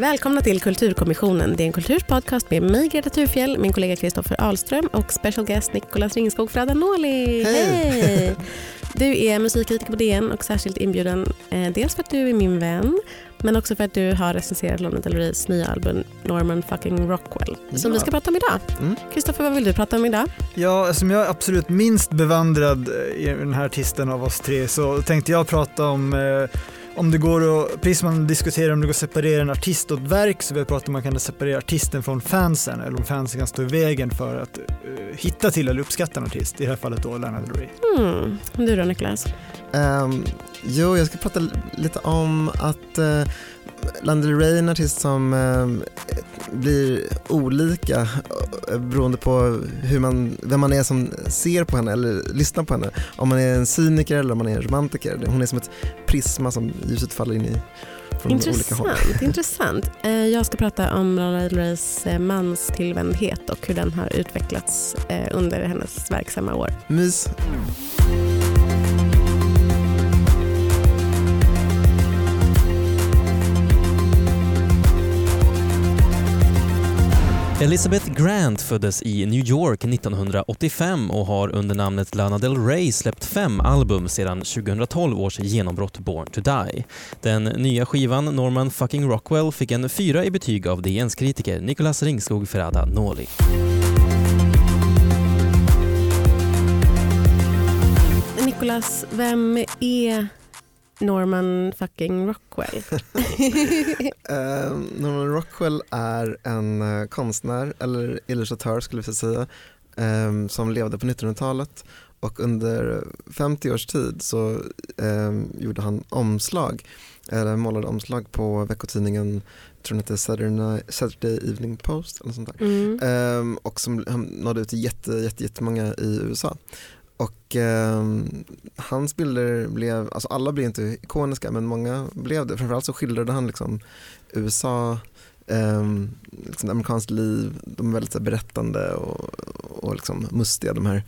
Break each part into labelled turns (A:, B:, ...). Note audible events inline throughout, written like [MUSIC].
A: Välkomna till Kulturkommissionen. Det är en kulturpodcast med mig Greta Thurfjell, min kollega Kristoffer Ahlström och special guest Nicolas Ringskog Fradanoli.
B: Hej!
A: Hej! Du är musikkritiker på DN och särskilt inbjuden eh, dels för att du är min vän men också för att du har recenserat Lana Del Reys nya album Norman fucking Rockwell som
B: Ja.
A: vi ska prata om idag.
B: Mm.
A: Kristoffer, vad vill du prata om idag?
C: Ja, som jag är absolut minst bevandrad i den här artisten av oss tre så tänkte jag prata om eh, om det går att, precis som man diskuterar om det går att separera en artist och ett verk så vill jag prata om man kan separera artisten från fansen eller om fansen kan stå i vägen för att eh, hitta till eller uppskatta en artist, i det här fallet då Lana Del Rey.
A: Hmm. Du då Niklas?
B: Ehm, jo, jag ska prata lite om att uh, Lana Del Rey är en artist som ehm, blir olika eh, beroende på hur man, vem man är som ser på henne eller lyssnar på henne. Om man är en cyniker eller om man är en romantiker. Hon är som ett prisma som ljuset faller in i från olika håll.
A: Intressant. intressant. Eh, Jag ska prata om Lana Del Reys eh, manstillvändhet och hur den har utvecklats eh, under hennes verksamma år.
B: Mys.
D: Elizabeth Grant föddes i New York 1985 och har under namnet Lana Del Rey släppt fem album sedan 2012 års genombrott Born to Die. Den nya skivan Norman fucking Rockwell fick en fyra i betyg av DNs kritiker Nicolas Ringskog Ferrada Noli.
A: Nicolas, vem är Norman fucking Rockwell?
B: Uh, [LAUGHS] Norman Rockwell är en eh, konstnär, eller illustratör skulle vi säga, ehm, som levde på 1900-talet och under 50 års tid så ehm, gjorde han omslag, eller målade omslag på veckotidningen, jag tror den hette Saturday, Saturday Evening Post eller sånt.
A: Mm.
B: Ehm, och som han nådde ut till jätte, jätte, jättemånga i USA. Och ehm, hans bilder blev, alltså alla blev inte ikoniska men många blev det. Framförallt så skildrade han liksom USA, um, liksom amerikanskt liv, de är väldigt här, berättande och, och liksom mustiga de här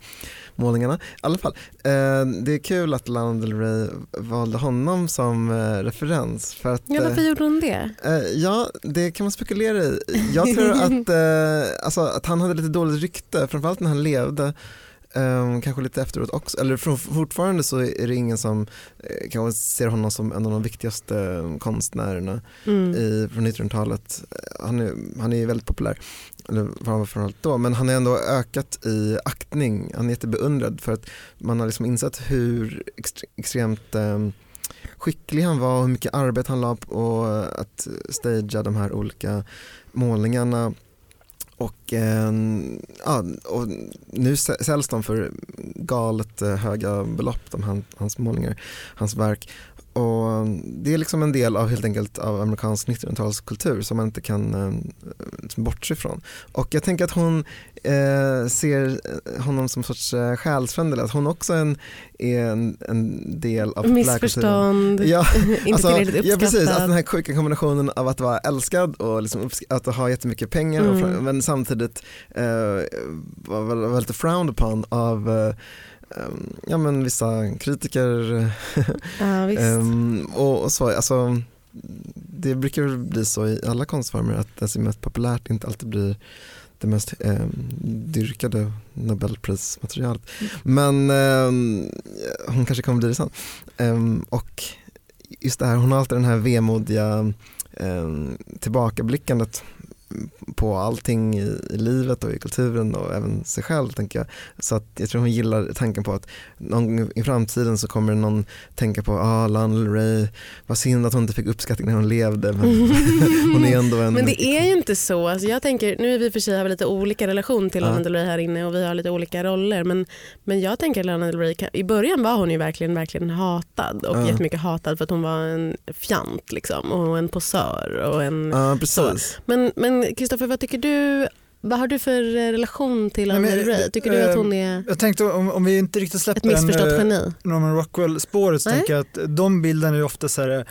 B: målningarna. I alla fall, eh, det är kul att Lana Del Rey valde honom som eh, referens. För att,
A: Ja, varför
B: eh,
A: gjorde hon det?
B: Eh, ja, det kan man spekulera i. Jag tror [LAUGHS] att, eh, alltså, att han hade lite dåligt rykte, framförallt när han levde. Eh, kanske lite efteråt också, eller for, fortfarande så är det ingen som eh, kanske ser honom som en av de viktigaste konstnärerna
A: Mm.
B: i, från 1900-talet. Eh, Han är, han är väldigt populär, eller han framförallt då, men han har ändå ökat i aktning. Han är jättebeundrad för att man har liksom insett hur extre, extremt eh, skicklig han var och hur mycket arbete han la på att stagea de här olika målningarna. Och, eh, ja, och nu säljs de för galet eh, höga belopp, de, hans målningar, hans verk. Och det är liksom en del av helt enkelt av amerikansk 1900-talskultur som man inte kan eh, bortse ifrån. Och jag tänker att hon eh, ser honom som sorts eh, själsfrände, att hon också en, är en, en del av.
A: Missförstånd,
B: Ja, [LAUGHS] alltså, ja precis, att den här sjuka kombinationen av att vara älskad och liksom att ha jättemycket pengar och
A: Mm.
B: fra- men samtidigt eh, var, väl- var lite frowned upon av eh, ja, men vissa kritiker [LAUGHS]
A: ja,
B: ehm, och, och så. Alltså, det brukar bli så i alla konstformer att det som är mest populärt inte alltid blir det mest eh, dyrkade nobelprismaterialet. Men ehm, hon kanske kommer bli det sen. Ehm, och just det här, hon har alltid den här vemodiga um, tillbakablickandet på allting i, i livet och i kulturen och även sig själv tänker jag. Så att jag tror hon gillar tanken på att någon gång i framtiden så kommer någon tänka på ah, Lana Del Rey, vad synd att hon inte fick uppskattning när hon levde men [LAUGHS] hon är ändå en
A: Men det är ju inte så. Alltså jag tänker, nu är vi för sig har lite olika relation till
B: Ja.
A: Lana Del Rey här inne och vi har lite olika roller. Men, men jag tänker att Lana Del Rey, kan- i början var hon ju verkligen, verkligen hatad och
B: Ja.
A: jättemycket hatad för att hon var en fjant liksom, och en posör. Och en,
B: Ja precis.
A: Men men Kristoffer, vad tycker du? Vad har du för eh, relation till Del Rey? Tycker du att hon är
C: Jag tänkte om, om vi inte riktigt släpper den, eh,
A: geni?
C: Norman Rockwell-spåret så
A: Nej.
C: tänker jag att de bilderna är ofta så här eh,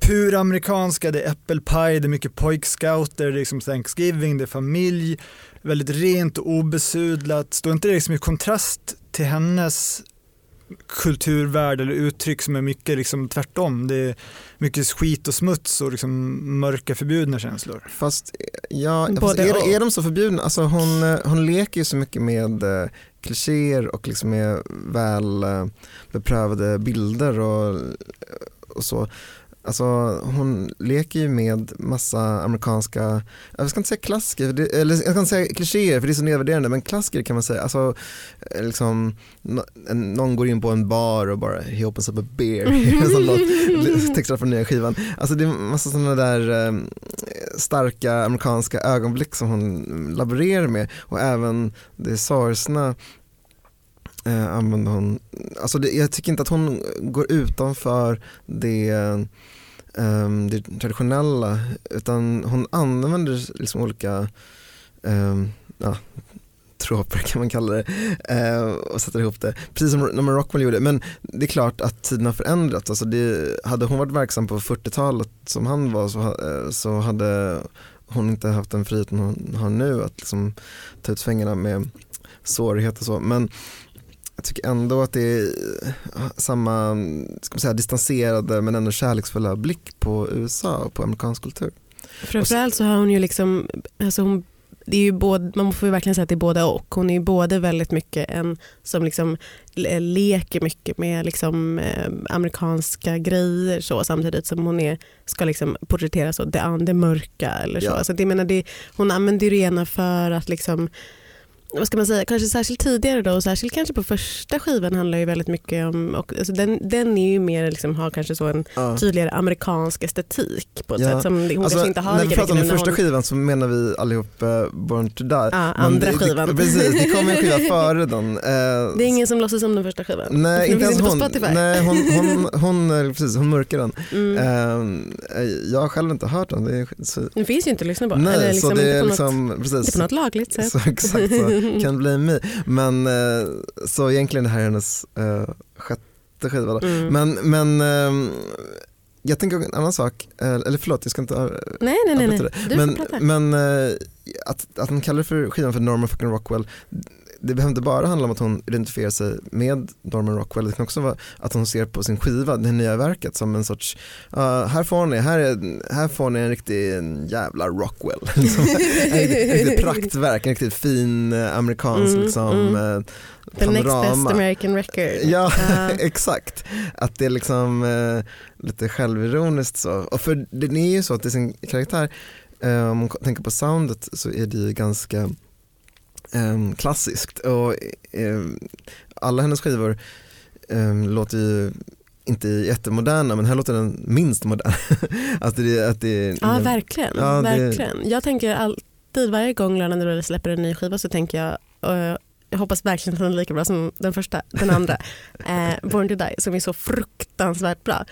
C: pur amerikanska, det är apple pie, det är mycket pojkscouter, det är liksom Thanksgiving, det är familj, väldigt rent och obesudlat. Står inte det liksom i kontrast till hennes kulturvärld eller uttryck som är mycket liksom tvärtom. Det är mycket skit och smuts och liksom mörka förbjudna känslor.
B: Fast, ja, fast är, är de så förbjudna? Alltså hon, eh, hon leker ju så mycket med eh, klichéer och liksom med väl eh, beprövade bilder och, och så. Alltså hon leker ju med massa amerikanska, jag ska inte säga klassiker, det, eller jag ska inte säga klichéer för det är så nedvärderande, men klassiker kan man säga. Alltså, eh, liksom, en- någon går in på en bar och bara he opens up a beer, [LAUGHS] en låt, [LAUGHS] från nya skivan. Alltså det är massa sådana där eh, starka amerikanska ögonblick som hon laborerar med och även det sorgsna eh, använder hon, alltså det, jag tycker inte att hon går utanför det, um, det traditionella utan hon använder liksom olika um, ja, troper kan man kalla det uh, och sätter ihop det. Precis som Norman Rockwell gjorde. Men det är klart att tiden har förändrats. Alltså det, hade hon varit verksam på 40-talet som han var så, uh, så hade hon inte haft den friheten hon har nu att liksom ta ut svängarna med sårighet och så. Men jag tycker ändå att det är eh, samma ska man säga, distanserade men ändå kärleksfulla blick på USA och på amerikansk kultur.
A: Framförallt så har hon ju liksom, alltså hon, det är ju både, man får ju verkligen säga att det är både och. Hon är ju både väldigt mycket en som liksom le- leker mycket med liksom, eh, amerikanska grejer så, samtidigt som hon är, ska liksom porträtteras så, det, det mörka eller så.
B: Ja.
A: Alltså det, menar, det, hon använder ju det ena för att liksom vad ska man säga, kanske särskilt tidigare då och särskilt kanske på första skivan handlar ju väldigt mycket om, och, alltså den, den är ju mer, liksom, har kanske så en
B: Ja.
A: tydligare amerikansk estetik på ett
B: Ja.
A: sätt som hon
B: Alltså,
A: kanske inte har
B: när vi pratar om den första
A: hon,
B: skivan så menar vi allihop eh, Born to Die.
A: ja, andra
B: det,
A: skivan.
B: Det, precis, det kom en skiva [LAUGHS] före den. Eh,
A: Det är ingen som låtsas om den första skivan.
B: Nej, inte ens hon. Nej, hon, [LAUGHS] hon, hon, eh, precis, hon mörkar den.
A: Mm.
B: Eh, jag har själv inte hört den. Det är, så,
A: Den finns ju inte att lyssna på.
B: nej,
A: Eller liksom
B: så det är liksom,
A: något,
B: precis.
A: inte på något lagligt sätt.
B: Så, exakt så, [LAUGHS] can blame me. Men eh, så egentligen det här är hennes eh, sjätte skiva då.
A: Mm.
B: Men, men ehm, jag tänker en annan sak, eh, eller förlåt jag ska inte av-
A: nej, nej, nej. nej. Du
B: men, men eh, att, att hon kallar för skivan för Norman fucking Rockwell det behöver inte bara handla om att hon identifierar sig med Norman Rockwell, det kan också vara att hon ser på sin skiva, det nya verket som en sorts, uh, här får ni, här, är, här får ni en riktig jävla Rockwell. [LAUGHS] Liksom. en riktigt, [LAUGHS] praktverk, en riktigt fin eh, amerikansk
A: Mm,
B: liksom,
A: mm.
B: eh,
A: The next best
B: panorama.
A: American record.
B: Ja,
A: Ja. [LAUGHS]
B: exakt. Att det är liksom eh, lite självironiskt så. Och för det är ju så att det är sin karaktär, om man tänker på soundet så är det ju ganska eh, klassiskt. Och eh, alla hennes skivor eh, låter ju inte jättemoderna men här låter den minst modern. att [LAUGHS] det, att det
A: Ja, verkligen.
B: Ja, det-
A: verkligen. Jag tänker alltid, varje gång Lana Del släpper en ny skiva så tänker jag, eh, jag hoppas verkligen att den är lika bra som den första, den andra, [LAUGHS] eh, Born to Die, som är så fruktansvärt bra.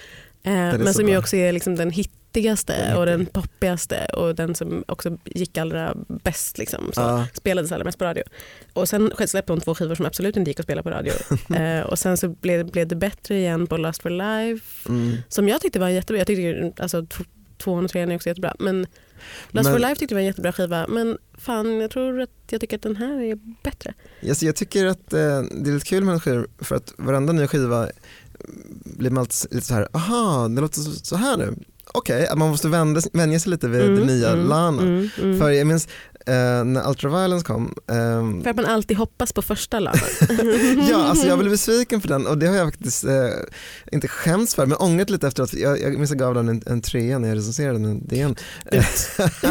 A: Eh, men som ju också är liksom den hittigaste
B: Den
A: och den poppigaste och den som också gick allra bäst. Liksom, så.
B: Ja,
A: spelades allra mest på radio. Och sen släppte hon två skivor som absolut inte gick att spela på radio. [LAUGHS] eh, och sen så blev, blev det bättre igen på Lust for Life
B: mm.
A: som jag tyckte var jättebra. Jag tyckte alltså, tvåan och trean är också jättebra. Men Lust
B: Men-
A: for Life tyckte jag var en jättebra skiva. Men fan, jag tror att jag tycker att den här är bättre.
B: Alltså jag tycker att eh, det är lite kul med en skiva för att varenda ny skiva blir man alltid lite så här, aha det låter så här nu. Okej, att man måste vända, vänja sig lite vid det nya Lana.
A: mm, mm.
B: För jag minns eh, när Ultraviolence kom, ehm,
A: För att man alltid hoppas på första Lana. [LAUGHS]
B: ja alltså jag blev besviken för den och det har jag faktiskt eh, inte skämts för men ångrat lite efteråt. Jag, jag minns jag gav den en, en trea när jag recenserade den i DN.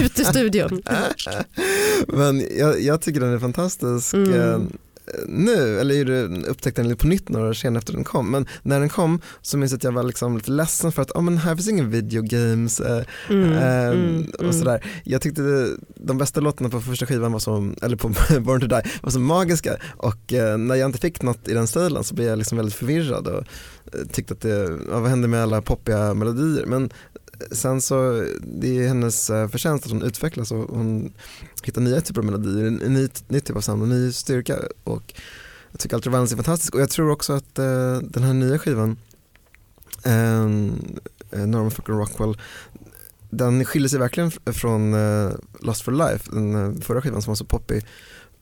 A: Ut ur studion. [LAUGHS]
B: Men jag, jag tycker den är fantastisk
A: Mm.
B: eh, nu, eller gjorde, upptäckte den lite på nytt några år senare efter den kom. Men när den kom så minns jag att jag var liksom lite ledsen för att oh, men här finns ingen videogames eh,
A: Mm,
B: eh,
A: mm,
B: och
A: mm.
B: sådär. Jag tyckte det, de bästa låtarna på första skivan var så, eller på [LAUGHS] Born to Die var så magiska och eh, när jag inte fick något i den stilen så blev jag liksom väldigt förvirrad och eh, tyckte att det, ja, vad hände med alla poppiga melodier? Men sen så, det är hennes eh, förtjänst att hon utvecklas och hon hittar nya typer av melodier, en, ny, ny typ av sound och ny styrka. Och jag tycker Ultraviolence är fantastisk. Och jag tror också att eh, den här nya skivan ehm, eh, Norman fucking Rockwell den skiljer sig verkligen från eh, Lost for Life, den eh, förra skivan som var så poppig.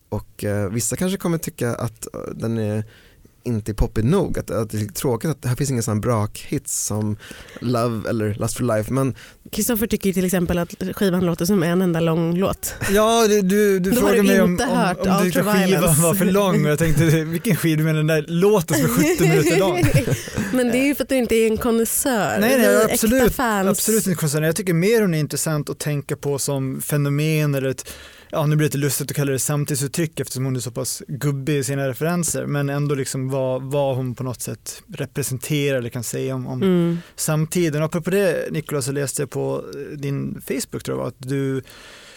B: Och eh, vissa kanske kommer tycka att eh, den är inte är poppig nog. Att, att det är tråkigt att här finns ingen sån brak-hits som Love eller Lust for life. Men
A: Kristoffer tycker till exempel att skivan låter som en enda lång låt.
C: Ja, du, du, du frågade mig om, om, om du tyckte skivan var för lång och jag tänkte vilken skiva du menar den där låten som är 70 [LAUGHS] minuter lång?
A: Men det är ju för att du inte är en konnässör.
C: Nej, nej, absolut. Absolut inte konstigt. Jag tycker mer hon är intressant att tänka på som fenomen eller ett, ja nu blir det lite lustigt att kalla det samtidsuttryck eftersom hon är så pass gubbig i sina referenser men ändå liksom vad, vad hon på något sätt representerar eller kan säga om, om
A: Mm.
C: samtiden. Och apropå det Nicolas så läste jag på eh, din Facebook tror jag att du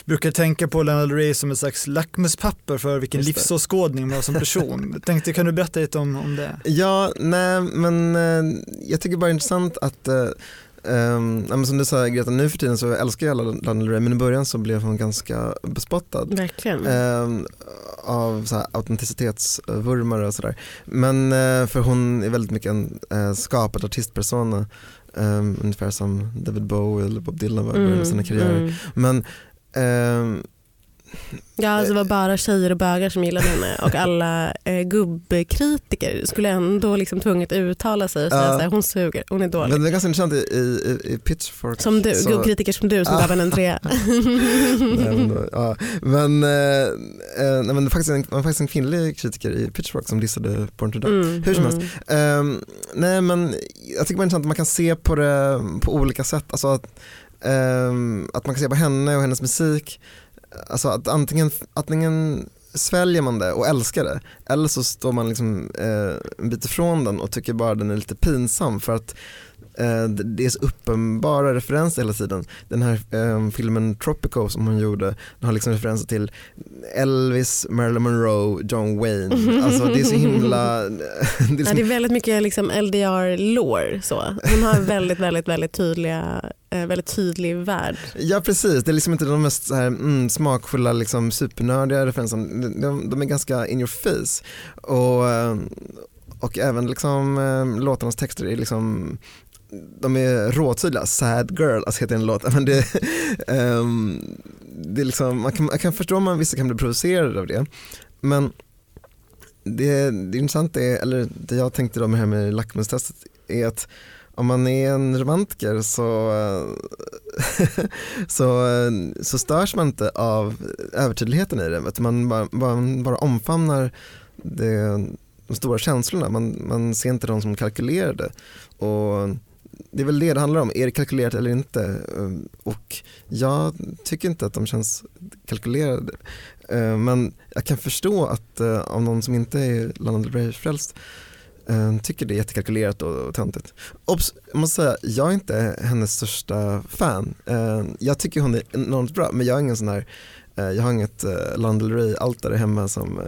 C: brukar tänka på Lana Del Rey som ett slags lackmuspapper för vilken
B: Just
C: livsåskådning man har som [LAUGHS] person. Tänkte, kan du berätta lite om, om det?
B: Ja, nej men eh, jag tycker bara det är intressant att ja, men som du sa Greta, nu för tiden så älskar jag Lana Del Rey men i början så blev hon ganska bespottad.
A: Verkligen.
B: ehm, av så här, autenticitetsvurmare och sådär. Men eh, för hon är väldigt mycket en eh, skapad artistpersona. ehm, ungefär som David Bowie eller Bob Dylan var i början av sina karriärer.
A: mm.
B: Men
A: Ja, alltså det var bara tjejer och bögar som gillade henne och alla eh, gubbkritiker skulle ändå liksom tvunget uttala sig och säga här, hon suger, hon är dålig.
B: men det är ganska intressant i, i, i Pitchfork.
A: Som du,
B: så-
A: gubbkritiker som du som gav henne en trea.
B: men, ja. men, eh, eh, nej, men det faktiskt en, var faktiskt en kvinnlig kritiker i Pitchfork som dissade Born to Die.
A: Mm,
B: Hur som helst.
A: mm.
B: Ehm, nej men jag tycker bara det är intressant att man kan se på det på olika sätt. Alltså att, ehm, att man kan se på henne och hennes musik. Alltså att antingen, antingen sväljer man det och älskar det eller så står man liksom eh, en bit ifrån den och tycker bara den är lite pinsam för att eh, det- är så uppenbara referenser hela tiden. Den här eh, filmen Tropico som hon gjorde den har liksom referenser till Elvis, Marilyn Monroe, John Wayne. Alltså det är så himla... [LAUGHS] Det är
A: Ja,
B: liksom
A: det är väldigt mycket liksom LDR-lore. så. Hon har väldigt, väldigt, väldigt tydliga, Eh, väldigt tydlig värld.
B: Ja precis, det är liksom inte de mest så här, mm, smakfulla liksom, supernördiga referenserna, de, de, är ganska in your face. Och, eh, och även liksom, eh, låtarnas texter är liksom de är råtydliga, sad girl, alltså heter en låt. Men det, um, [LAUGHS] det är liksom, man, kan, man kan förstå om man vissa kan bli provocerade av det. Men det, det intressanta är, eller det jag tänkte då med det här med lackmustestet är att om man är en romantiker så, eh, [LAUGHS] så, eh, så störs man inte av övertydligheten i det. Vet Man bara, bara, bara omfamnar det, de stora känslorna, man, man ser inte de som kalkylerade. Och det är väl det det handlar om, är det kalkylerat eller inte? Eh, och jag tycker inte att de känns kalkylerade. Men jag kan förstå att av någon som inte är Lana Del Rey-frälst Eh, tycker det är jättekalkylerat och, och töntigt. Obs, jag måste säga, jag är inte hennes största fan. Eh, jag tycker hon är enormt bra men jag är ingen sån här eh, jag har inget uh, Lana Del Rey-altare hemma som,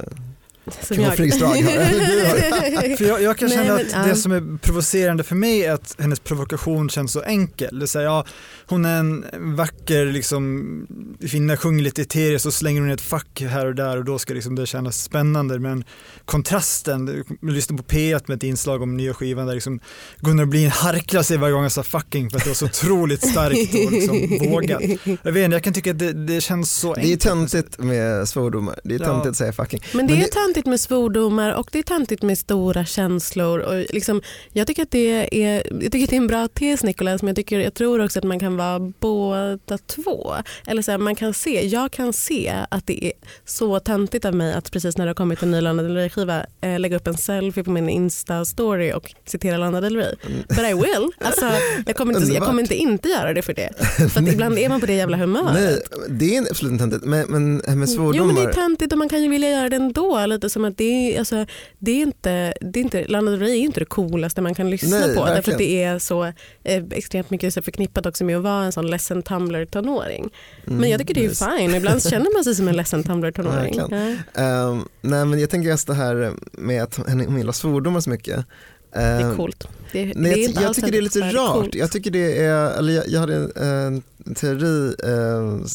A: som
B: Strage har. Du
C: För jag, jag kan
A: Nej,
C: känna
A: men,
C: att
A: ja.
C: det som är provocerande för mig är att hennes provokation känns så enkel. Det här, ja, hon är en vacker liksom, kvinna, sjunger lite eteriskt och slänger hon ett fack här och där och då ska liksom det kännas spännande. Men kontrasten, jag lyssnade på P1 med ett inslag om nya skivan där liksom Gunnar Blin harklar sig varje gång jag sa fucking för att det var så otroligt starkt och liksom vågat. Jag vet inte, jag kan tycka att det, det känns så
B: Det är
C: enkelt.
B: töntigt med svordomar, det är
C: Ja.
B: töntigt att säga fucking.
A: Men det
B: Men
A: är
B: det-
A: töntigt med svordomar och det är töntigt med stora känslor. Och liksom, jag, tycker att det är, jag tycker att det är en bra tes Nicolas men jag, tycker, jag tror också att man kan vara båda två. Eller så här, man kan se, jag kan se att det är så töntigt av mig att precis när det har kommit en ny Lana Del Rey-skiva eh, lägga upp en selfie på min Insta-story och citera Lana Del Rey. But I will. Alltså, jag, kommer inte, jag kommer inte inte göra det för det. [LAUGHS] För ibland är man på det jävla humöret.
B: Nej, det är absolut inte töntigt, men, men med
A: Jo men det
B: svordomar,
A: är töntigt och man kan ju vilja göra det ändå. Lite som att det är, alltså, det är inte, det är inte, Lana Del Rey är inte det coolaste man kan lyssna
B: Nej,
A: på. Därför
B: verkligen.
A: att det är så eh, extremt mycket så förknippat också med att vara en sån ledsen Tumblr-tonåring.
B: Mm,
A: Men jag tycker det är
B: precis.
A: fine. Ibland känner man sig som en ledsen [LAUGHS] Tumblr-tonåring. Ja,
B: Ehm, nej men jag tänker just det här med att hon gillar svordomar så mycket.
A: Det är coolt. Det,
B: Nej,
A: det är
B: jag, jag tycker det är lite
A: är
B: rart.
A: coolt.
B: Jag tycker det är, eller jag, jag hade en teori eh,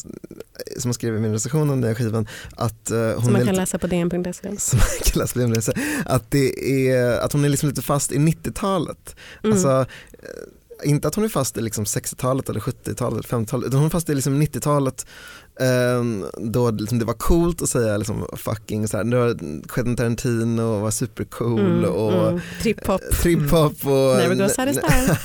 B: som jag skrev i min recension om den här skivan att eh, hon
A: Som man kan
B: lite,
A: läsa på dn.se. [LAUGHS]
B: som man kan läsa på DN, att, det är, att hon är liksom lite fast i 90-talet.
A: Mm.
B: Alltså, eh, inte att hon är fast i liksom 60-talet eller 70-talet, 50-talet, utan hon är fast i liksom 90-talet Um, då liksom det var coolt att säga liksom fucking så här, det var Quentin Tarantino var supercool
A: Mm,
B: och
A: mm. Trip-hop.
B: trip-hop och
A: Never goes out of style.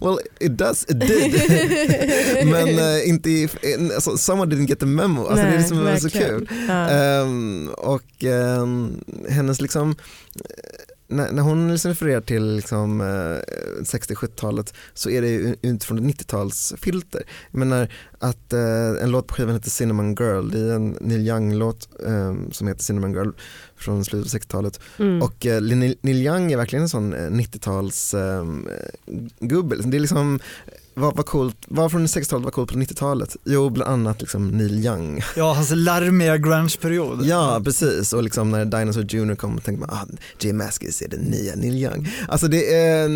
B: well it does, it did. [LAUGHS] Men uh, inte i, alltså, someone didn't get the memo, alltså, det är det är så
A: verkligen.
B: kul.
A: Ja.
B: Um, och um, hennes liksom när, när hon liksom refererar till liksom, eh, 60-70-talet så är det utifrån ett 90-talsfilter. Jag menar att eh, en låt på skivan heter Cinnamon Girl, det är en Neil Young-låt eh, som heter Cinnamon Girl från slutet av 60-talet.
A: Mm.
B: Och eh, Neil Young är verkligen en sån eh, 90-tals eh, gubbe. Det är liksom vad var coolt, vad från 60-talet var coolt på 90-talet? Jo, bland annat liksom Neil Young.
C: Ja, hans larmiga grunge-period.
B: Ja, precis. Och liksom när Dinosaur Jr kom tänkte man, ah, Jay Maskis är den nya Neil Young. Alltså det, är,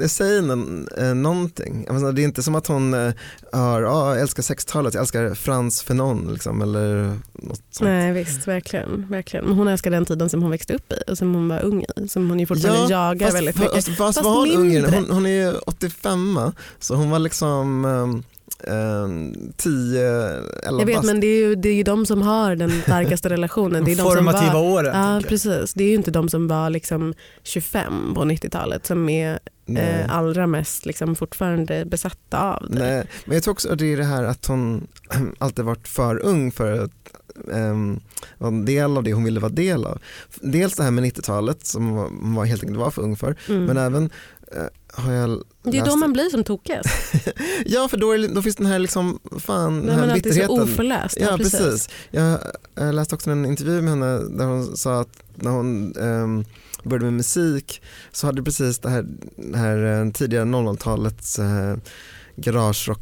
B: det säger någon, eh, någonting. Menar, det är inte som att hon eh, har, ah, jag älskar 60-talet, jag älskar Frans Fanon liksom, eller något sånt.
A: Nej visst, verkligen, verkligen. Hon älskar den tiden som hon växte upp i och som hon var ung i. Som hon ju fortfarande jagar
B: fast,
A: väldigt
B: fast,
A: mycket.
B: Fast,
A: Fast
B: var hon ung?
A: mindre.
B: Hon, hon är ju 85 så hon var liksom um, um, 10, 11
A: Jag vet
B: bast.
A: men det är, ju, det är ju de som har den [LAUGHS] starkaste relationen. Det är
C: De
A: de som
C: formativa
A: var,
C: åren.
A: Ja precis, det är ju inte de som var liksom 25 på 90-talet som är eh, allra mest liksom fortfarande besatta av det.
B: Nej, men jag tror också att det är det här att hon [CLEARS THROAT] alltid varit för ung för att um, vara en del av det hon ville vara del av. Dels det här med 90-talet som hon var helt enkelt var för ung för,
A: Mm.
B: men även har jag
A: det är då man blir som tokigast. [LAUGHS]
B: Ja för då, är, då finns den här liksom, fan,
A: Nej,
B: här
A: men att det är så
B: bitterheten.
A: oförläst.
B: Ja precis. Jag eh, läste också en intervju med henne där hon sa att när hon ehm, började med musik så hade precis det här, det här eh, tidigare 00-talets eh, garagerock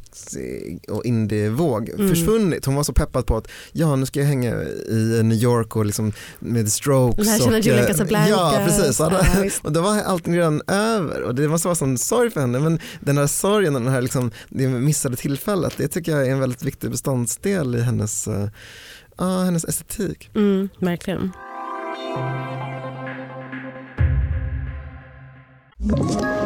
B: och indievåg
A: Mm.
B: försvunnit. Hon var så peppad på att ja nu ska jag hänga i New York och liksom med Strokes.
A: Lära känna
B: eh,
A: Casablanca.
B: Ja precis. Ja, [LAUGHS] och då var allting redan över och det måste vara sån sorg för henne men den här sorgen och den här liksom, det missade tillfället det tycker jag är en väldigt viktig beståndsdel i hennes, ja, hennes estetik.
A: Mm, verkligen.
E: Ett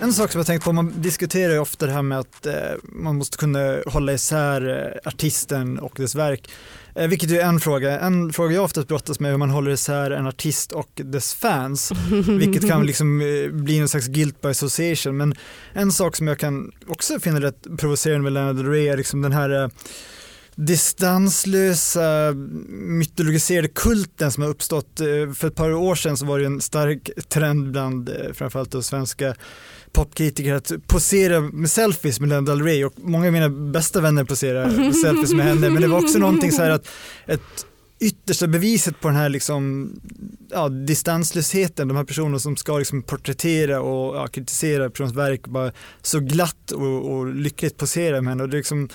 C: En sak som jag tänkt på, man diskuterar ju ofta det här med att eh, man måste kunna hålla isär eh, artisten och dess verk. Eh, vilket är en fråga. En fråga jag ofta brottas med är hur man håller isär en artist och dess fans. vilket kan liksom eh, bli en slags guilt by association. Men en sak som jag kan också finna rätt provocerande med Lana Del Rey är liksom den här eh, distanslösa mytologiserade kulten som har uppstått. Eh, för ett par år sedan så var det en stark trend bland eh, framförallt de svenska popkritiker att posera med selfies med Lana Del Rey och många av mina bästa vänner poserar med [LAUGHS] selfies med henne. Men det var också någonting så här att ett yttersta beviset på den här liksom, ja, distanslösheten, de här personerna som ska liksom porträttera och ja, kritisera persons verk bara så glatt och, och lyckligt posera med henne. Och det liksom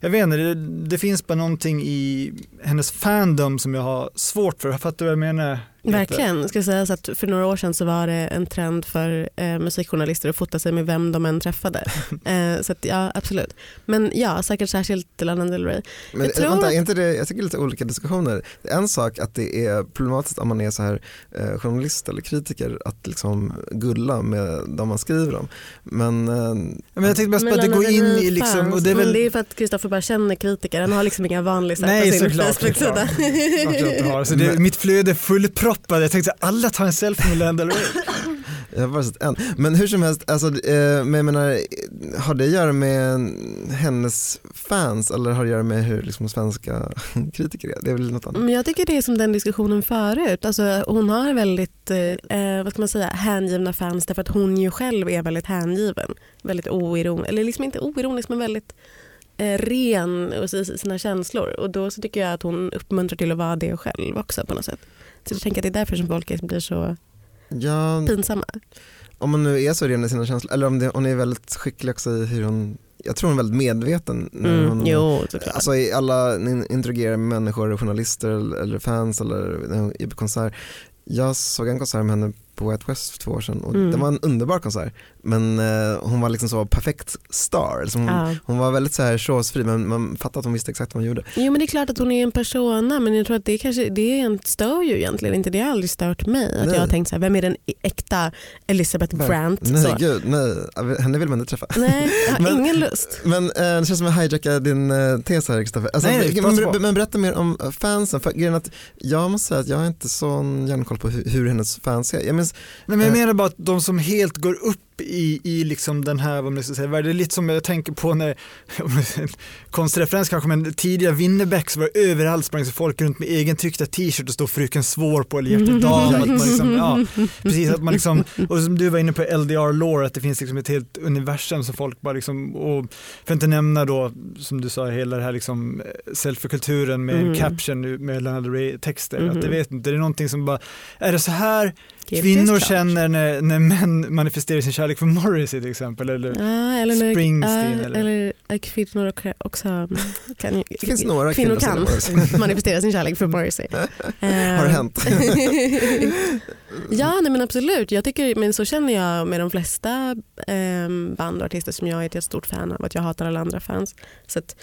C: jag vet inte, det, det finns bara någonting i hennes fandom som jag har svårt för. Fattar du vad jag menar?
A: Verkligen. Ska säga så att för några år sedan så var det en trend för eh, musikjournalister att fota sig med vem de än träffade. [LAUGHS] eh, så att, ja, absolut. Men ja, säkert särskilt Lana Del Rey.
B: Men
A: Jag tror
B: vänta, inte det, jag tycker det är lite olika diskussioner. Det är en sak att det är problematiskt om man är så här eh, journalist eller kritiker att liksom gulla med de man skriver om. Men eh,
C: Men jag tänkte på att det går in i liksom, och det är
A: men
C: väl
A: det är för att Kristoffer bara känner kritiker. Han har liksom inga vanlisar
C: Nej,
A: på sin
C: såklart,
A: Facebook-sida. [LAUGHS]
C: Så det,
B: Men-
C: mitt flöde är fullproppat. Jag tänkte alla tar en selfie med Rey.
B: jag har bara sett en. Men hur som helst, alltså, eh, men jag menar, har det att göra med hennes fans eller har det att göra med hur liksom, svenska [LAUGHS] kritiker är? Det är väl något annat?
A: Men jag tycker det är som den diskussionen förut. Alltså, hon har väldigt eh, vad ska man säga, hängivna fans därför att hon ju själv är väldigt hängiven. Väldigt oironisk, eller liksom inte oironisk men väldigt eh, ren i sina känslor. Och då så tycker jag att hon uppmuntrar till att vara det själv också på något sätt. Så jag tänker att det är därför som folk blir så
B: Ja,
A: pinsamma.
B: om hon nu är så ren i sina känslor, eller om det, hon är väldigt skicklig också i hur hon, jag tror hon är väldigt medveten när
A: Mm,
B: hon
A: jo.
B: Alltså i alla, interagerar med människor, journalister eller, fans eller är på konsert. Jag såg en konsert med henne på White West för två år sedan och
A: Mm.
B: det var en underbar konsert. Men eh, hon var liksom så perfekt star. Liksom hon,
A: Ja.
B: hon var väldigt så här showsfri men man fattade att hon visste exakt vad hon gjorde.
A: Jo men det är klart att hon är en persona men jag tror att det kanske det är en- stör ju egentligen inte. Det har aldrig stört mig. Att
B: Nej.
A: jag har tänkt så här, vem är den äkta Elizabeth Brandt?
B: Nej
A: så.
B: gud, nej. Henne vill man inte träffa.
A: Nej, jag har [LAUGHS]
B: Men-
A: ingen lust.
B: Men eh, det känns som att jag hijackar din eh, tes här Kristoffer. Alltså,
C: Nej, nej,
B: men, men berätta mer om eh, fansen. För grejen att jag måste säga att jag har inte sån järnkoll på hur, hur hennes fans är. Jag minns,
C: Nej, men jag
B: Eh.
C: menar bara att de som helt går upp i, i liksom den här, vad man ska säga, det är lite som jag tänker på när, [LAUGHS] konstreferens kanske, men tidigare Winnerbäck så var det överallt sprang så folk runt med egen tryckta t-shirt och stod Fröken Svår på eller Hjärtat [LAUGHS] dam. att man liksom, ja, precis, att man liksom, och som du var inne på LDR lore, att det finns liksom ett helt universum som folk bara liksom, och för att inte nämna då, som du sa, hela det här liksom selfie-kulturen med en
A: Mm.
C: caption med Lana Del Rey-texter, att
A: Mhm.
C: det vet inte, det är någonting som bara, är det så här kvinnor känner när, när män manifesterar sin kärlek för Morrissey till exempel? Eller?
A: Ja, eller
C: Springsteen,
A: ja,
C: eller?
A: eller kvinnor också- också kan,
B: det finns några
A: kvinnor
B: kvinnor som
A: kan [LAUGHS] manifestera sin kärlek för Morrissey.
B: Har
A: Eh,
B: det hänt? [LAUGHS]
A: ja, nej, men absolut. Jag tycker, men så känner jag med de flesta eh, band och artister som jag är ett stort fan av. Att jag hatar alla andra fans. Så att,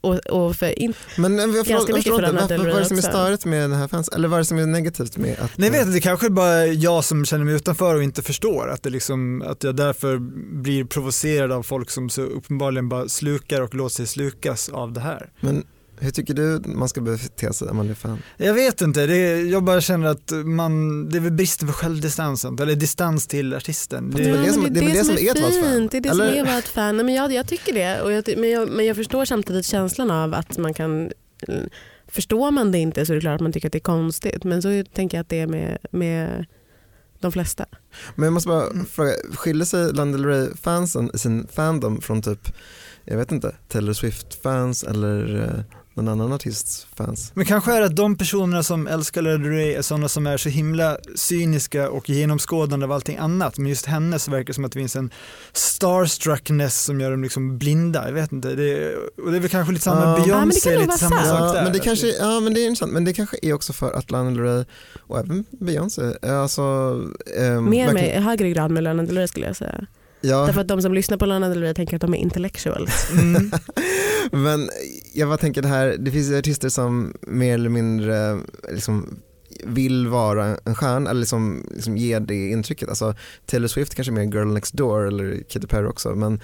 A: och, och för, in,
B: Men eh, jag
A: Ganska mycket för
B: inte,
A: Lana Del
B: vad, vad är det som är störigt med den här fans? Eller vad är det som är negativt med att...
C: Nej, jag vet inte, det kanske är bara jag som känner mig utanför och inte förstår att, det liksom, att jag därför blir provocerad av folk som så uppenbarligen bara slukar och låter sig slukas av det här.
B: Men hur tycker du man ska bete sig om man är fan?
C: Jag vet inte, det är, jag bara känner att man, det är väl bristen för självdistansen, eller distans till artisten.
B: det är väl det som- det är väl det som är ett fan,
A: fint. Det är det
B: eller?
A: som är ett fan. Nej, men jag, jag tycker det. Och jag, men, jag, men jag förstår samtidigt känslan av att man kan eh, Förstår man det inte så är det klart att man tycker att det är konstigt. Men så tänker jag att det är med, med de flesta.
B: Men jag måste bara
A: Mm.
B: fråga, skiljer sig Lana Del Rey-fansen i sin fandom från typ, jag vet inte, Taylor Swift-fans eller eh, någon annan artists fans?
C: Men kanske är det att de personerna som älskar Lana Rey är sådana som är så himla cyniska och genomskådande av allting annat. Men just henne så verkar det som att det finns en starstruckness som gör dem liksom blinda. Jag vet inte, det är, och det är väl kanske lite samma
B: Ja.
C: med
A: Ja, men det kan
C: Beyoncé,
A: nog
C: lite samma sak
B: Ja,
C: där.
B: men det kanske, ja men det är intressant, men det kanske är också för att Lana Del Rey och även Beyoncé, eh, alltså ehm,
A: Mer
B: verkligen-
A: med, högre grad med Lana Del Rey skulle jag säga.
B: Ja,
A: Därför att de som lyssnar på Lana Del Rey tänker att de är intellectuals.
C: Mm. [LAUGHS]
B: men jag bara tänker det här, det finns artister som mer eller mindre liksom vill vara en stjärna eller liksom, liksom ge det intrycket. Alltså Taylor Swift kanske är mer girl next door eller Katy Perry också men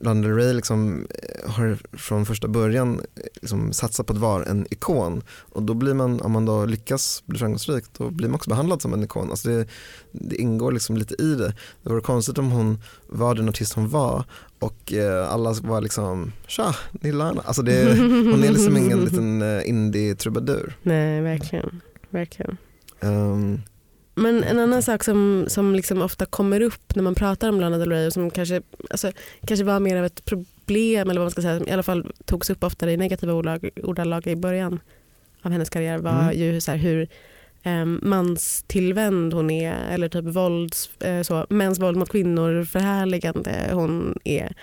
B: Lana Rey liksom eh, har från första början eh, liksom satsat på att vara en ikon och då blir man, om man då lyckas bli framgångsrik, då blir man också behandlad som en ikon. Alltså det, det ingår liksom lite i det. Det vore konstigt om hon var den artist hon var och eh, alla var liksom tja, det är Lana. Alltså det, hon är liksom ingen liten eh, indie-trubadur.
A: Nej, verkligen. verkligen.
B: Ehm,
A: Men en annan sak som, som liksom ofta kommer upp när man pratar om Lana Del Rey och som kanske, alltså, kanske var mer av ett problem eller vad man ska säga, som i alla fall togs upp oftare i negativa ordalag, i början av hennes karriär var
B: Mm.
A: ju så här hur um, manstillvänd hon är eller typ vålds, eh, så, mäns våld mot kvinnor förhärligande hon är.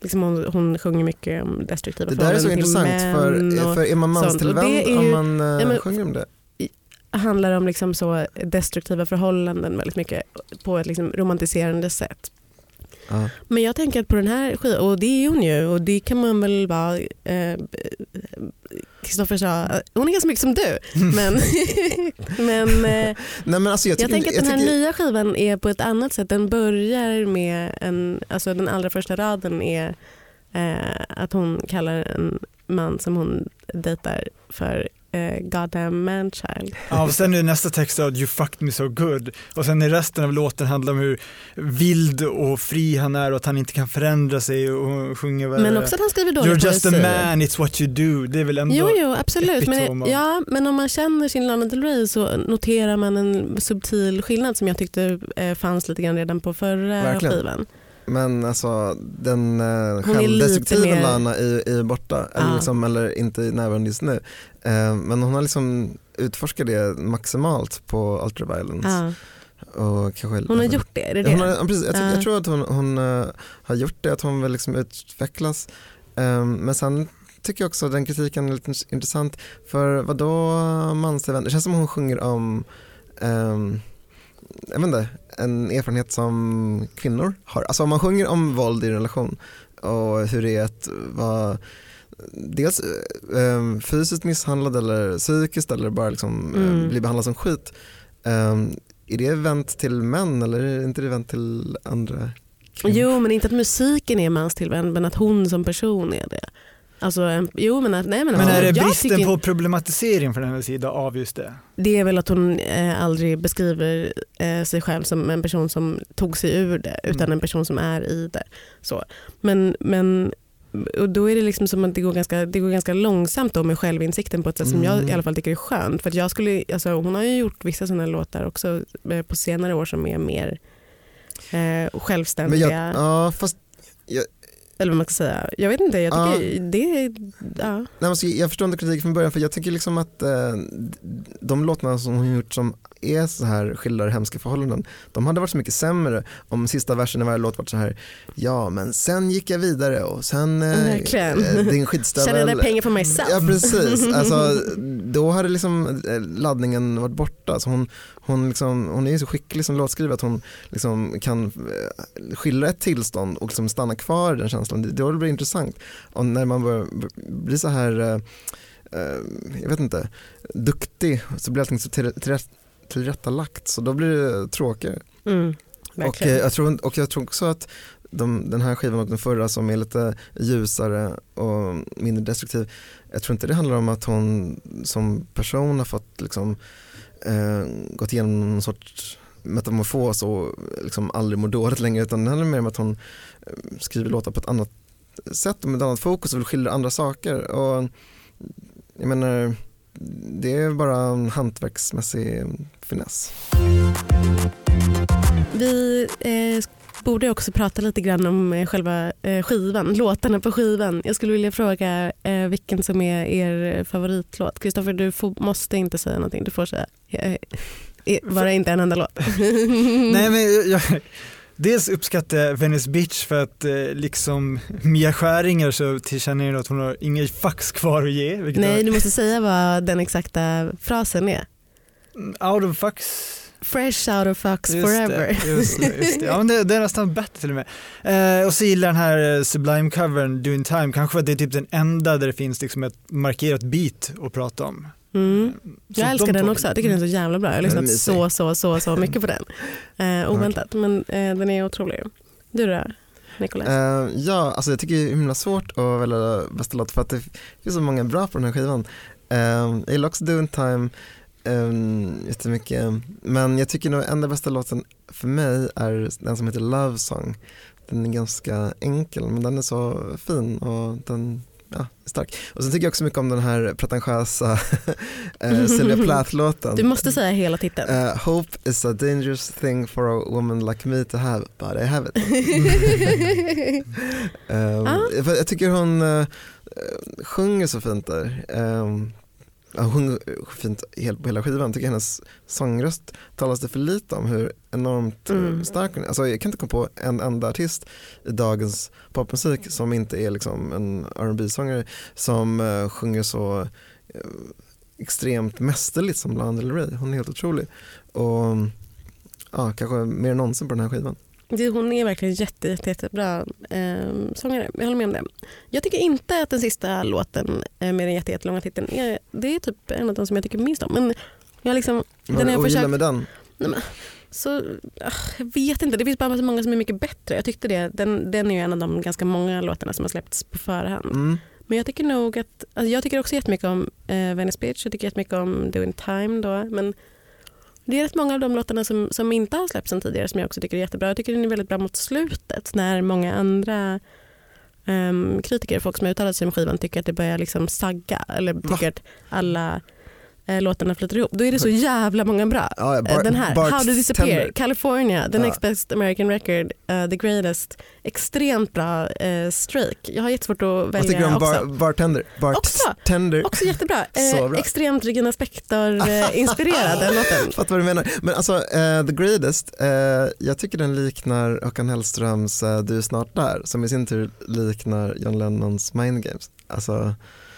A: Liksom hon, hon sjunger mycket om destruktiva
B: det där är så
A: förhållanden till
B: intressant för,
A: män
B: för är man manstillvänd
A: det
B: om man eh,
A: Ja, men-
B: sjunger om det?
A: Handlar om liksom så destruktiva förhållanden väldigt mycket på ett liksom romantiserande sätt.
B: Ja.
A: Men jag tänker att på den här skivan, och det är hon ju och det kan man väl vara, eh, Kristoffer sa, hon är ganska mycket som du. [LAUGHS] Men, [LAUGHS] men eh,
B: Nej, men alltså jag,
A: jag,
B: tycker,
A: tänker att den här
B: tycker-
A: nya skivan är på ett annat sätt. Den börjar med en, alltså den allra första raden är eh, att hon kallar en man som hon dejtar för eh, goddamn manchild.
C: Ja, och sen är nästa text att you fucked me so good och sen är resten av låten handlar om hur vild och fri han är och att han inte kan förändra sig och sjunger väl
A: Men också att han skriver dålig
C: You're just a man, it's what you do. Det är väl ändå
A: Jo, jo absolut. Men, ja, men om man känner sin Lana Del Rey så noterar man en subtil skillnad som jag tyckte eh, fanns lite grann redan på förra
B: Verkligen.
A: skivan.
B: Men alltså den eh, självdestruktiva
A: mer-
B: Lana är, är borta, eller,
A: Ja.
B: liksom, eller inte närvarande just nu. Eh, men hon har liksom utforskat det maximalt på Ultraviolence.
A: Ja.
B: Och kanske,
A: Hon har gjort det, är det det?
B: Hon har, precis, jag,
A: Ja.
B: jag tror att hon, hon eh, har gjort det, att hon vill liksom utvecklas. Ehm, men sen tycker jag också att den kritiken är lite intressant. För vad då mansevent? Det känns som hon sjunger om ehm, jag vet inte, en erfarenhet som kvinnor har. Alltså om man sjunger om våld i en relation och hur det är att vara dels eh, fysiskt misshandlad eller psykiskt eller bara liksom, eh, bli behandlad som skit. Eh, är det vänt till män eller är inte det vänt till andra kvinnor?
A: Jo men inte att musiken är manstillvänd men att hon som person är det. Alltså, jo men nej men,
C: Men är det
A: jag
C: bristen
A: tycker-
C: på problematisering från hennes sida av just det?
A: Det är väl att hon eh, aldrig beskriver eh, sig själv som en person som tog sig ur det utan
C: Mm.
A: en person som är i det. Så. Men, men och då är det liksom som att det går ganska, det går ganska långsamt då med självinsikten på ett sätt som jag
B: Mm.
A: i alla fall tycker är skönt. För att jag skulle, alltså, hon har ju gjort vissa sådana låtar också eh, på senare år som är mer eh,
B: Men
A: självständiga.
B: jag, ja, fast jag,
A: Eller vad man ska säga. Jag vet inte, jag
B: Ja.
A: tycker det är... Ja.
B: nej, alltså, jag förstår inte kritiken från början för jag tycker liksom att eh, de låtarna som hon gjort som är så här skildrar hemska förhållanden, de hade varit så mycket sämre om sista versen i varje låt varit så här ja men sen gick jag vidare och sen eh,
A: Verkligen.
B: eh, din skitstövel
A: Tjänade pengar för mig själv.
B: Ja precis, [LAUGHS] alltså, då hade liksom eh, laddningen varit borta. Så hon, hon, liksom, hon är ju så skicklig som låtskrivare att hon liksom kan eh, skildra ett tillstånd och liksom stanna kvar i den känslan. Det- Då blir det intressant. Och när man börjar bli så här, jag vet inte, duktig så blir allting så tillrättalagt så då blir det tråkigare.
A: Mm,
B: Och, eh, jag tror, och jag tror också att de, den här skivan och den förra som är lite ljusare och mindre destruktiv, jag tror inte det handlar om att hon som person har fått liksom, eh, gått igenom någon sorts metamorfos och liksom aldrig mår dåligt längre utan det handlar mer om att hon eh, skriver låtar på ett annat sätt och med ett annat fokus och vill skildra andra saker. Och jag menar, det är bara en hantverksmässig finess.
A: Vi eh, borde också prata lite grann om eh, själva eh, skivan, låtarna på skivan. Jag skulle vilja fråga eh, vilken som är er favoritlåt. Kristoffer, du får, måste inte säga någonting. Du får säga. Eh, eh, bara inte en enda låt.
C: Nej men jag, jag, dels uppskattar jag Venice Beach för att eh, liksom Mia Skäringer så tillkänner jag att hon har inga fax kvar att ge.
A: Nej,
C: är-
A: du måste säga vad den exakta frasen är.
C: Out of fax.
A: Fresh out of
C: Just
A: forever.
C: Det, just, det, just det. [LAUGHS] Ja men det, det är nästan bättre till och med. Eh, och så gillar jag den här eh, Sublime-covern Doing Time, kanske för att det är typ den enda där det finns liksom ett markerat beat att prata om.
A: Mm.
C: Så
A: Jag älskar
C: de
A: den också. Jag tycker den är så jävla bra. Jag har lyssnat så, så, så, så mycket på den. Eh, oväntat, men eh, den är otrolig. Du då, Nicolas?
B: Eh, ja, alltså jag tycker det är himla svårt att välja bästa låt för att det finns så många bra på den här skivan. Uh, jag gillar också Doing Time um, jättemycket, men jag tycker nog enda bästa låten för mig är den som heter Love Song. Den är ganska enkel men den är så fin och den ja, stark. Och sen tycker jag också mycket om den här pretentiösa uh, [LAUGHS] Sylvia Plath-låten.
A: Du måste säga hela titeln.
B: Eh, hope is a dangerous thing for a woman like me to have, but I have it. [LAUGHS] [LAUGHS]
A: Ja.
B: för Jag tycker hon uh, sjunger så fint där. Um, hon sjunger fint helt på hela skivan. Tycker hennes sångröst talas det för lite om hur enormt eh,
A: Mm.
B: stark hon är. Alltså, jag kan inte komma på en enda artist i dagens popmusik som inte är liksom en rb sångare som uh, sjunger så eh, extremt mästerligt som Lana Del Rey. Hon är helt otrolig. Och ja, kanske mer än någonsin på den här skivan.
A: Det- Hon är verkligen jätte, jätte, jättebra eh, sångare. Jag håller med om det. Jag tycker inte att den sista låten eh, med den jätte, jättelånga titeln är, det är typ en av de som jag tycker minst om. Men jag liksom,
B: Vad
A: den
B: är
A: jag
B: ogillar
A: försökt,
B: med den?
A: så, ah, jag vet inte, det finns bara så många som är mycket bättre. Jag tyckte det, den, den är en av de ganska många låtarna som har släppts på förhand.
B: Mm.
A: Men jag tycker nog att, alltså jag tycker också jättemycket om eh, Venice Beach, jag tycker jättemycket om Doing Time då. Men det är rätt många av de låtarna som, som inte har släppts sen tidigare som jag också tycker är jättebra. Jag tycker den är väldigt bra mot slutet när många andra um, kritiker, folk som uttalat sig om skivan tycker att det börjar liksom sagga eller tycker att alla eh, låtarna flyter ihop. Då är det så jävla många bra.
B: Ja, ja,
A: Eh,
B: Bar-
A: Den här,
B: Bart
A: How to disappear,
B: Tender.
A: California, The
B: Ja.
A: next best American record, eh, The greatest. Extremt bra uh, streak. Jag har jättesvårt att
B: tycker
A: välja
B: om
A: också.
B: bar, Bartender?
A: Också.
B: Bartender.
A: Också jättebra. [LAUGHS] Eh,
B: bra.
A: extremt Regina Spektor-inspirerad [LAUGHS] den låten.
B: Fattar vad du menar. Men alltså eh, The Greatest, jag tycker den liknar Håkan Hellströms Du är snart där som i sin tur liknar John Lennons Mind Games. Alltså,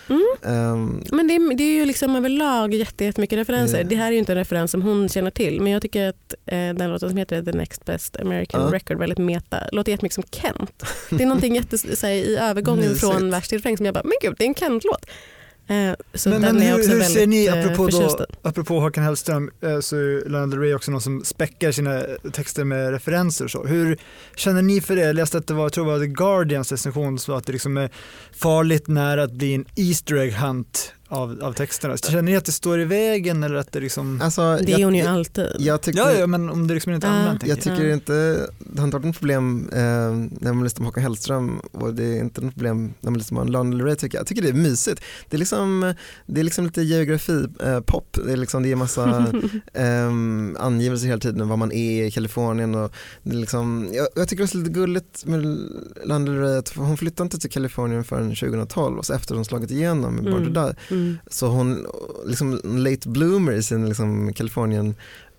A: Mm.
B: ehm,
A: Men det är, det är ju liksom överlag jätte- jättemycket referenser.
B: Ja.
A: Det här är ju inte en referens som hon känner till men jag tycker att eh, den låten som heter The Next Best American
B: Ja.
A: Record väldigt meta, låter jättemycket som Kent. Det är någonting jättes, så här, i övergången [LAUGHS] från vers till refräng som jag bara, men gud det är en Kent-låt. Eh, så
C: Men, men hur, hur ser ni,
A: eh,
C: apropå, då, apropå Håkan Hellström, eh, så är Lana Del Rey också någon som späckar sina texter med referenser och så. Hur känner ni för det? Jag läste att det var, jag tror det var The Guardians recension som sa att det liksom är farligt nära att bli en Easter egg hunt av, av texterna. Känner ni att det står i vägen eller att det liksom...
B: alltså,
A: Det är hon ju
B: jag,
A: alltid.
B: jag tycker,
C: Ja, ja, men om det liksom inte är
A: Ja.
C: använt.
B: jag tycker
A: Ja.
B: inte, det har inte varit något problem eh, när man lyssnar på Håkan Hellström och det är inte något problem när man lyssnar på Lana Del Rey tycker jag. Jag tycker det är mysigt. Det är liksom, det är liksom lite geografi, eh, pop, det är liksom, det är massa um, [LAUGHS] angivelser hela tiden om var man är i Kalifornien och det är liksom, jag, jag tycker det är lite gulligt med Lana Del Rey att hon flyttade inte till Kalifornien förrän 2012 och så efter hon slagit igenom med Born to
A: Mm.
B: Die
A: Mm.
B: så hon liksom late bloomer i sin liksom Kalifornien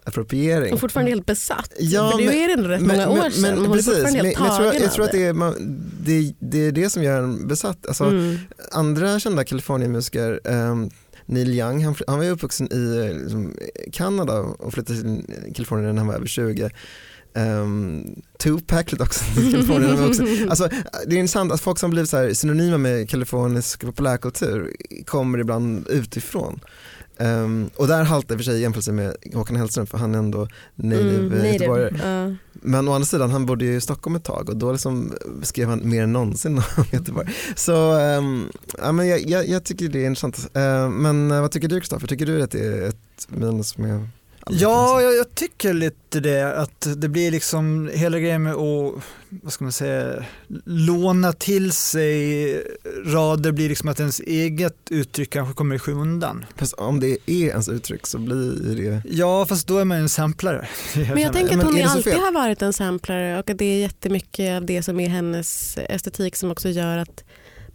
B: appropriering.
A: Och fortfarande helt besatt.
B: Ja,
A: för det
B: men-
A: är ändå rätt många år sedan. men är
B: precis, men, men jag tror, jag tror att det är, man, det, det är det som gör en besatt. Alltså,
A: Mm.
B: Andra kända Kalifornienmusiker, um, Neil Young, han, han var ju uppvuxen i liksom, Kanada och flyttade till Kalifornien när han var över 20. Um, Tupac flyttade också Kalifornien vuxen. [LAUGHS] Alltså, det är intressant att folk som blivit så synonyma med kalifornisk populärkultur kommer ibland utifrån. Um, och där haltar i och för sig jämförelse med Håkan Hellström för han är ändå native,
A: Mm,
B: göteborgare.
A: Ja.
B: Men å andra sidan, han bodde ju i Stockholm ett tag och då liksom skrev han mer än någonsin om [LAUGHS] Göteborg. Så ehm, ja, men jag, jag, jag tycker det är intressant. Eh, men eh, vad tycker du Kristoffer? Tycker du att det är ett minus med
C: Ja,
B: referenser?
C: jag, jag tycker lite det att det blir liksom hela grejen med att, vad ska man säga, låna till sig rader blir liksom att ens eget uttryck kanske kommer i skymundan.
B: Fast om det är ens uttryck så blir det
C: Ja, fast då är man ju en samplare. [LAUGHS]
A: Men jag tänker att
B: Men
A: hon
B: så
A: alltid har varit en samplare och att det är jättemycket av det som är hennes estetik som också gör att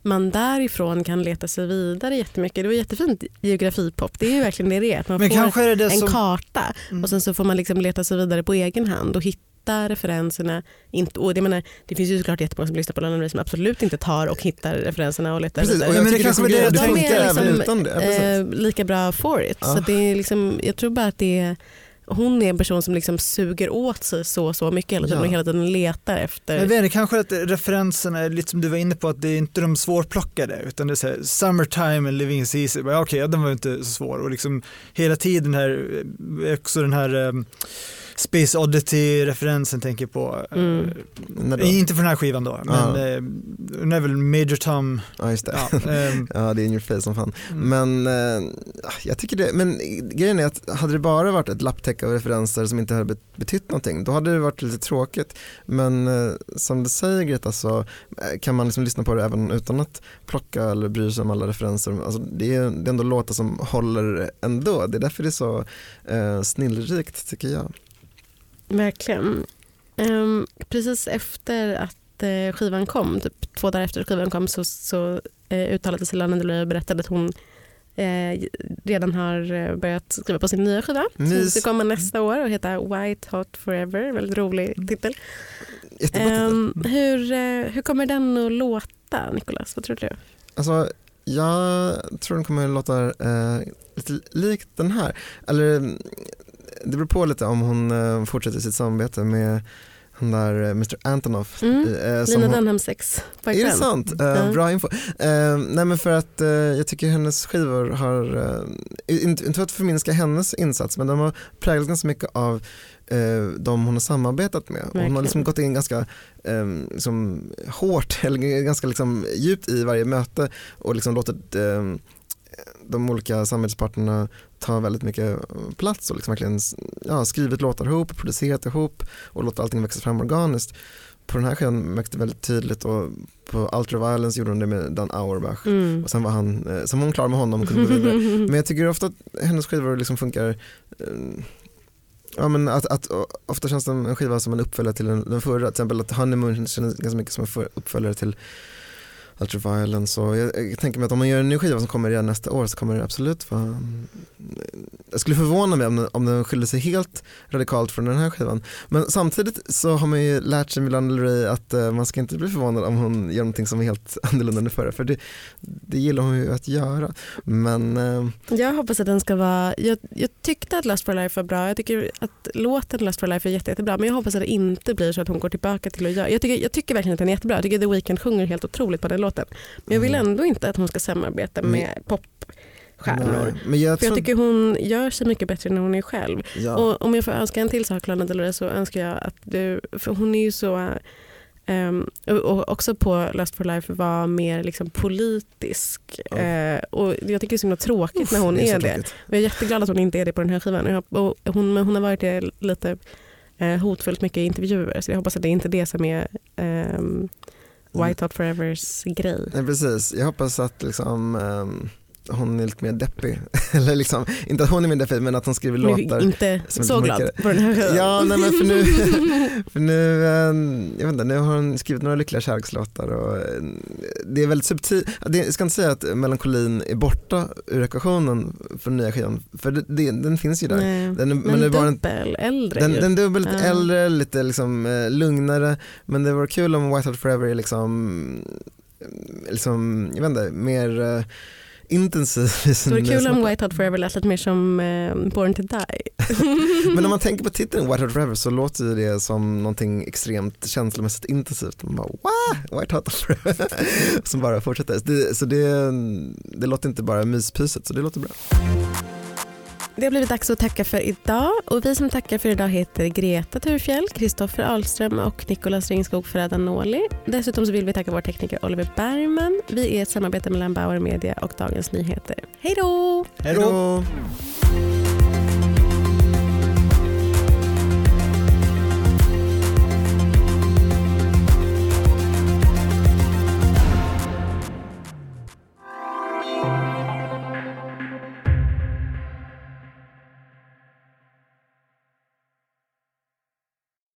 A: man därifrån kan leta sig vidare jättemycket. Det var jättefint geografipop. Det är ju verkligen det det är. Att man
C: Men
A: får
C: det det
A: en
C: som...
A: karta
C: Mm.
A: och sen så får man liksom leta sig vidare på egen hand och hitta referenserna. Inte, och det, menar, det finns ju såklart jättemånga som lyssnar på Rey som absolut inte tar och hittar referenserna och letar
B: Precis,
A: vidare.
B: och jag
C: men det kanske var
B: är
C: det
B: så
C: jag
A: tänkte. är
B: även
A: liksom,
B: utan det.
A: Eh, lika bra for it.
B: Ja.
A: Så det är liksom, jag tror bara att det är, hon är en person som liksom suger åt sig så så mycket hela tiden
B: Ja.
A: och hela tiden letar efter.
C: Jag vet inte, kanske att referenserna är lite som du var inne på att det är inte de svårplockade utan det är så här, summertime and living is easy. Okej, ja, den var inte så svår och liksom hela tiden här, eh, också den här um, Space Oddity-referensen tänker jag på. Eh,
A: Mm.
B: Då?
C: Inte för den här skivan då, men
B: Ja.
C: eh, den är väl Major Tom.
B: Ja just det.
C: Ja, [LAUGHS] ehm,
B: Ja det är in your face som fan.
C: Mm.
B: Men eh, jag tycker det, men grejen är att hade det bara varit ett lapptäcke av referenser som inte hade bet- betytt någonting, då hade det varit lite tråkigt. Men eh, som du säger Greta så eh, kan man liksom lyssna på det även utan att plocka eller bry sig om alla referenser. Alltså, det, är, det är ändå låtar som håller ändå, det är därför det är så eh, snillrikt tycker jag.
A: Verkligen. Ehm, precis efter att eh, skivan kom, typ två dagar efter skivan kom så, så eh, uttalade sig Lana Del Rey och berättade att hon eh, redan har börjat skriva på sin nya skiva. Som
B: Mys.
A: ska komma nästa år och heta White Hot Forever. Väldigt rolig titel.
B: Jättebra titel.
A: Ehm, hur, hur kommer den att låta Nicolas? Vad tror du?
B: Alltså, jag tror den kommer att låta eh, lite likt den här. Eller mm, det beror på lite om hon eh, fortsätter sitt samarbete med han där eh, Mr Antonoff.
A: Mm.
B: eh,
A: Lina
B: hon-
A: Dunhams sex
B: Är det sant? Eh. Bra info. Eh, nej men för att eh, jag tycker hennes skivor har, eh, inte, inte för att förminska hennes insats men de har präglats ganska mycket av eh, de hon har samarbetat med. Och hon har
A: Verkligen.
B: liksom gått in ganska eh, liksom, hårt, [LAUGHS] eller ganska liksom, djupt i varje möte och liksom låtit de olika samarbetspartnerna ta väldigt mycket plats och liksom verkligen ja, skrivit låtar ihop, producerat ihop och låtit allting växa fram organiskt. på den här skivan märkte det väldigt tydligt och på Ultraviolence gjorde hon det med Dan Auerbach
A: Mm.
B: och sen var han, eh, sen var hon klar med honom och kunde gå vidare. [LAUGHS] Men jag tycker ofta att hennes skivor liksom funkar eh, Ja men att, att ofta känns det en skiva som en uppföljare till den, den förra, till exempel att Honeymoon känns ganska mycket som en för- uppföljare till Ultraviolence och jag, jag tänker mig att om man gör en ny skiva som kommer redan nästa år så kommer det absolut vara mm, Jag skulle förvåna mig om den, om den skiljer sig helt radikalt från den här skivan. Men samtidigt så har man ju lärt sig med Lana Del Rey att eh, man ska inte bli förvånad om hon gör någonting som är helt [LAUGHS] annorlunda än det förra för det, det gillar hon ju att göra. Men eh,
A: Jag hoppas att den ska vara, jag, jag tyckte att Lust for Life var bra, jag tycker att låten Lust for Life är jätte, jättebra men jag hoppas att det inte blir så att hon går tillbaka till att göra, jag tycker, jag tycker verkligen att den är jättebra, jag tycker The Weeknd sjunger helt otroligt på den låten men jag vill
B: Mm.
A: ändå inte att hon ska samarbeta
B: Mm.
A: med popstjärnor.
B: men jag
A: För jag tycker hon gör sig mycket bättre när hon är själv.
B: ja.
A: Och om jag får önska en till sak Lana Del Rey så önskar jag att du, för hon är ju så ehm, och också på Lust for Life var mer liksom politisk.
B: Ja.
A: Eh, och jag tycker det är så himla tråkigt när hon är,
B: så
A: det.
B: tråkigt.
A: Och jag är jätteglad att hon inte är det på den här skivan. Och hon, hon har varit det lite eh, hotfullt mycket i intervjuer så jag hoppas att det inte är det som är ehm, White Hot Forevers grej.
B: Nej, precis, jag hoppas att liksom, um, hon är lite mer deppig. [LAUGHS] Eller liksom, inte att hon är mer deppig men att hon skriver
A: är
B: låtar.
A: inte
B: som
A: så glad
B: mörkare.
A: på den här skivan.
B: Ja, [LAUGHS] nej, men för nu, för nu, ehm, jag vet inte, nu har hon skrivit några lyckliga kärlekslåtar och eh, det är väldigt subtilt, jag ska inte säga att melankolin är borta ur ekvationen för nya skivan, för det, det, den finns ju där.
A: Nej.
B: Den,
A: men
B: men det bara en
A: dubbel, äldre
B: den,
A: ju.
B: den lite
A: Ja.
B: äldre, lite liksom, eh, lugnare men det var kul om White Hot Forever är liksom, eh, liksom jag vet inte, mer eh, intensiv i
A: Det vore kul om White Hot Forever lät lite mer som eh, Born to Die. [LAUGHS]
B: Men om man [LAUGHS] tänker på titeln White Hot Forever så låter ju det som någonting extremt känslomässigt intensivt. Man bara Wah! White Hot Forever. [LAUGHS] som bara fortsätter. Så det, så det, det låter inte bara myspyset så det låter bra.
A: Det har blivit dags att tacka för idag och vi som tackar för idag heter Greta Thurfjell, Kristoffer Ahlström och Nicolas Ringskog Ferrada-Noli. Dessutom så vill vi tacka vår tekniker Oliver Bergman. Vi är ett samarbete mellan Bauer Media och Dagens Nyheter. Hej då!
C: Hej då!
B: Hej då!